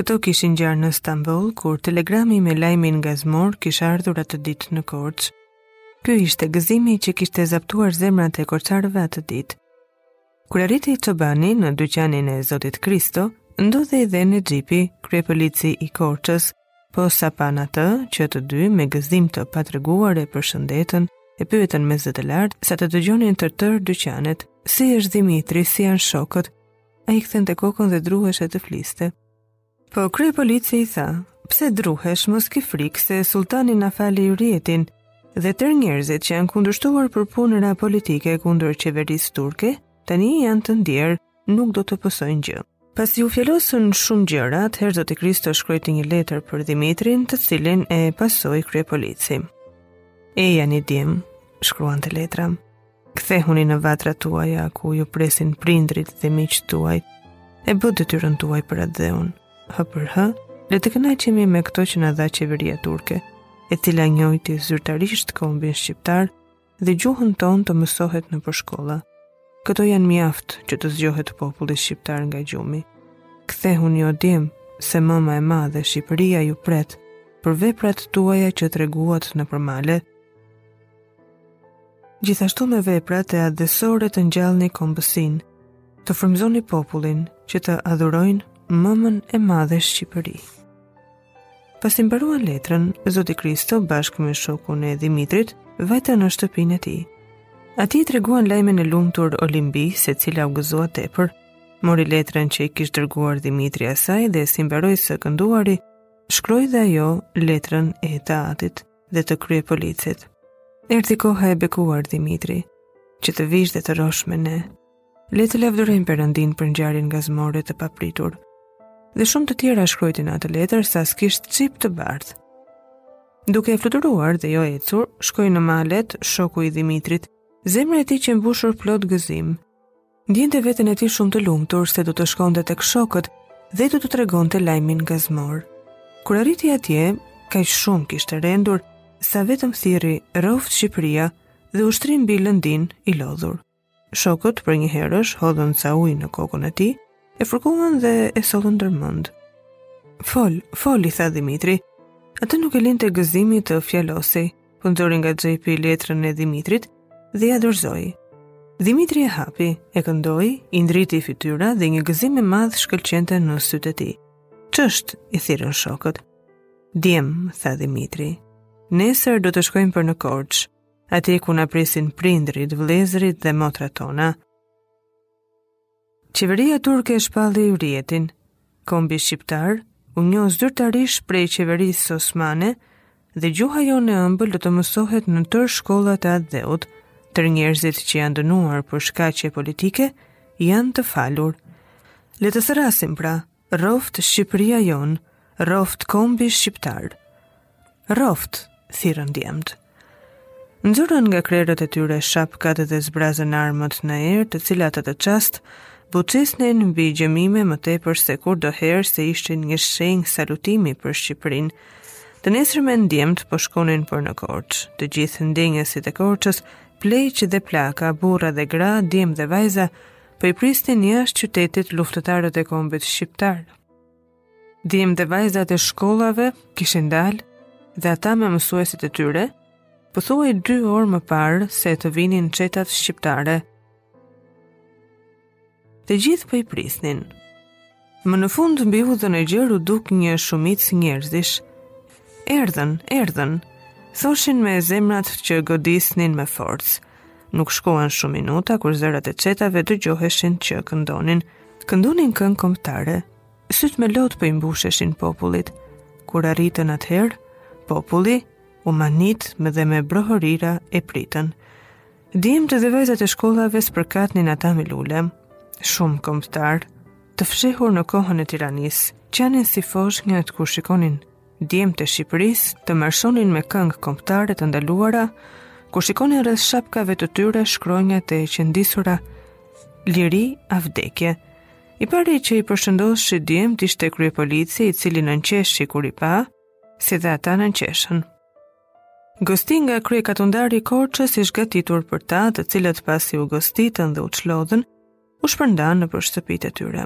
Këto kishin ngjarë në Stamboll kur telegrami me lajmin gazmor kishte ardhur atë ditë në Korçë. Ky ishte gëzimi që kishte zaptuar zemrat e korçarëve atë ditë. Kur arriti çobani në dyqanin e Zotit Kristo, ndodhej dhe Nexhipi, kryepolici i Korçës, posa panë atë që të dy me gëzim të patreguar e përshëndetën, e pyetën me zë të lartë sa të dëgjonin të tërë dyqanet, si është Dimitri, si janë shokët, Ai kthente kokën dhe druheshe të fliste. Po kryepolici i tha, pse druhesh mos ki frikë se sulltani na fali hyrjetin dhe tërë njerëzit që janë kundërshtuar për punëra politike kundër qeverisë turke, tani janë të ndjerë, nuk do të pësojnë gjë. Pasi u fjalosën shumë gjëra, atëherë zoti Kristo shkrojti një letër për Dimitrin, të cilin e pasoi kryepolici. Ejani, djem, shkruante letra. Kthehuni në vatrat tuaja ku ju presin prindërit dhe miqtë tuaj. E bëtë detyrën tuaj për atdheun. Hë për hë, le të kënaqemi me këto që na dha qeveria turke, e cila njojti zyrtarisht kombin shqiptar dhe gjuhën tonë të mësohet nëpër shkolla. Këto janë mjaft që të zgjohet populli shqiptar nga gjumi. Kthehuni o djem, se mëma e madhe Shqipëria ju pret për veprat tuaja që treguat nëpër male. Gjithashtu me veprat atdhesore të ngjallni kombësinë, të frymëzoni popullin që të adhurojnë mëmën e madhe Shqipëri. Pasi mbaruan letrën, Zoti Kristo bashkë me shokun e Dimitrit vajtën në shtëpinë e tij. Atje i treguan lajmin e lumtur Olimbisë, e cila u gëzua tepër, mori letrën që i kishte dërguar Dimitri asaj dhe si mbaroi së kënduari, shkroi dhe ajo letrën e të atit. dhe të kryepolicit. Erdhi koha e bekuar, Dimitri, që të vish dhe të rrosh me ne. Le të lavdërojmë Perëndinë për ngjarjen gazmore të papritur. Dhe shumë të tjera shkrojti në atë letër sa s'kish cip të bardhë. Duke fluturuar dhe jo ecur, shkoi në malet shoku i Dimitrit, zemra e tij qe mbushur plot gëzim. Ndjente veten e tij shumë të lumtur se do të shkonte tek shokët dhe do të tregonte lajmin gazmor. Kur arriti atje, kaq shumë kishte rendur sa vetëm thirri rroftë Shqipëria dhe u shtri mbi lëndinë i lodhur. Shokët përnjëherësh hodhën ca ujë në kokën e tij, e fërkuan dhe e sollën ndër mend. Fol, fol i tha Dimitri. Atë nuk e linte gëzimi të fjalosej. Po nxori nga xhepi letrën e Dimitrit dhe ia dorëzoi. Dimitri e hapi, e këndoi, i ndriti fytyra dhe një gëzim i madh shkëlqente në sytë e tij. Ç'është? i thirrën shokët. Djem, tha Dimitri. Nesër do të shkojmë për në Korçë, atje ku na presin prindërit, vëllezërit dhe motrat tona. Qeveria turke e shpalli hyrjetin. Kombi shqiptar u njoh zyrtarisht prej qeverisë osmane dhe gjuha jonë e ëmbël do të mësohet në tërë shkollat e atdheut. Tërë njerëzit që janë dënuar për shkaqe politike janë të falur. Le të thërrasim pra, Rroftë Shqipëria jonë, rroftë kombi shqiptar. Rroftë, thirrën djemtë. Nxorën nga krerët e tyre shapkat dhe zbrazën armët në erë të cilat atë çast buçisnin mbi gjëmime më tepër se kurdoherë se ishin një shenjë salutimi për Shqipërinë. Të nesërmen djemtë po shkonin për në Korçë, të gjithë ndenjësit e Korçës, pleq dhe plaka, burra dhe gra, djem dhe vajza, Po i prisnin jashtë qytetit luftëtarët e kombit shqiptar. Djemtë dhe vajzat e shkollave kishin dalë dhe ata me mësuesit e tyre, pothuaj dy orë më parë se të vinin çetat shqiptare. Të gjithë po i prisnin. Më në fund mbi udhën e gjerë u duk një shumicë njerëzish. Erdhën, erdhën, thoshin me zemrat që godisnin me forcë. Nuk shkuan shumë minuta kur zërat e çetave dëgjoheshin që këndonin. Këndonin këngë kombëtare. Sytë me lot po i mbusheshin popullit. Kur arritën atëherë, populli u mahnit dhe me brohorira e pritën. Djemtë dhe vajzat e shkollave spërkatnin ata me lule, shumë kombëtarë, të fshehur në kohën e tiranisë, qanin si foshnjat kur shikonin djemtë e Shqipërisë të marshonin me këngë kombëtare të ndaluara, kur shikonin rreth shapkave të tyre shkronjat e qëndisura liri a vdekje. I pari që i përshëndoshi djemtë ishte kryepolici i cili nënqeshi kur i pa, si dhe ata nënqeshën. Gosti nga kryekatundari i Korçës ish gatitur për ta, të cilët pasi u gostitën dhe u çlodhën, u shpërndanë nëpër shtëpitë e tyre.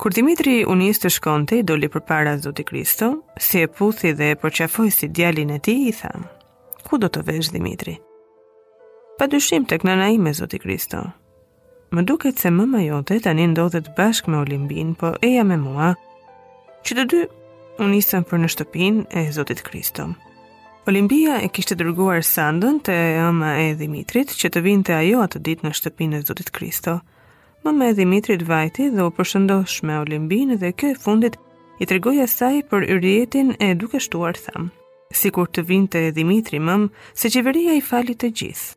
Kur Dhimitri u nis të shkonte, i doli përpara Zoti Kristo, si e puthi dhe e përqafoi si djalin e tij, i tha: Ku do të vesh Dhimitri? Pa dyshim tek nëna ime Zoti Kristo. Më duket se mëma jote tani ndodhet bashkë me Olimbinë, po eja me mua. Që të dy u nisën për në shtëpinë e Zotit Kristo. Olimbia e kishte dërguar Sandën te e ëma e Dhimitrit që të vinte ajo atë ditë në shtëpinë e Zotit Kristo. Mëma e Dhimitrit vajti dhe u përshëndosh me Olimbinë dhe kjo e fundit i tregoi asaj për hyrjetin e duke shtuar tha: Sikur të vinte Dhimitri mëmë, se qeveria i fali të gjithë.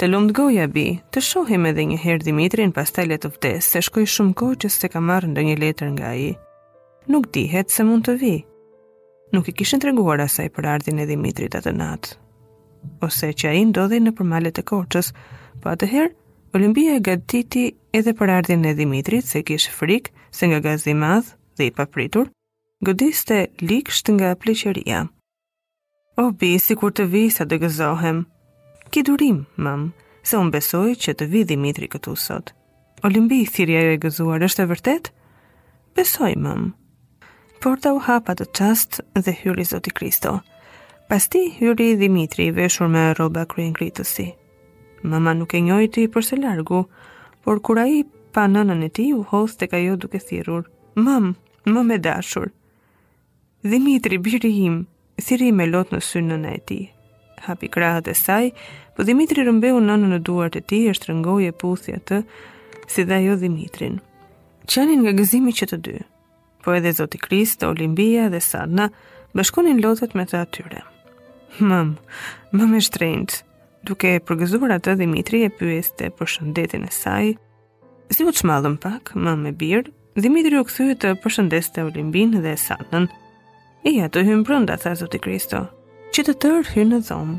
Të lumtë goja bijë, të shohim edhe një herë Dhimitrin pastaj le të vdes, se shkoi shumë kohë që s'kam marrë ndonjë letër nga ai. Nuk dihet se mund të vijë. Nuk i kishin treguar asaj për ardhjen e Dhimitrit atë natë. Ose që ai ndodhej nëpër malet e Korçës, po atëherë Olimbia e gatiti edhe për ardhjen e Dhimitrit se kish frikë se nga gazi i madh dhe i papritur, godiste ligësht nga pleqeria. O bijë, sikur të vijë sa do gëzohem. Ki durim, mëm, se unë besoj që të vijë Dhimitri këtu sot. Olimbi, thirri ajo e gëzuar, është e vërtetë? Besoj, mëm. Porta u hap atë çast dhe hyri Zoti Kristo. Pas tij hyri Dhimitri i veshur me rroba kryengritësi. Mëma nuk e njohti për se largu, por kur ai pa nënën e tij u hodh tek ajo duke thirrur. Mëm, mëm e dashur. Dhimitri, biri im, thirri me lot në sy nëna e tij. Hapi krahët e saj, po Dhimitri rëmbeu nënën në duart e tij e shtrëngoi e puthi atë, si dhe ajo Dhimitrin. Qanin nga gëzimi që të dy, po edhe Zoti Kristo, Olimbia dhe Sana bashkonin lotët me të atyre. Mëm, mëm e shtrenjtë, duke e përgëzuar atë Dhimitri e pyeste për shëndetin e saj, Si u çmallën pak, mëmë e bir, Dhimitri u kthye të përshëndeste Olimbin dhe Sanën. Eja të hyjmë brënda, tha Zoti Kristo, që të tërë hynë në dhomë.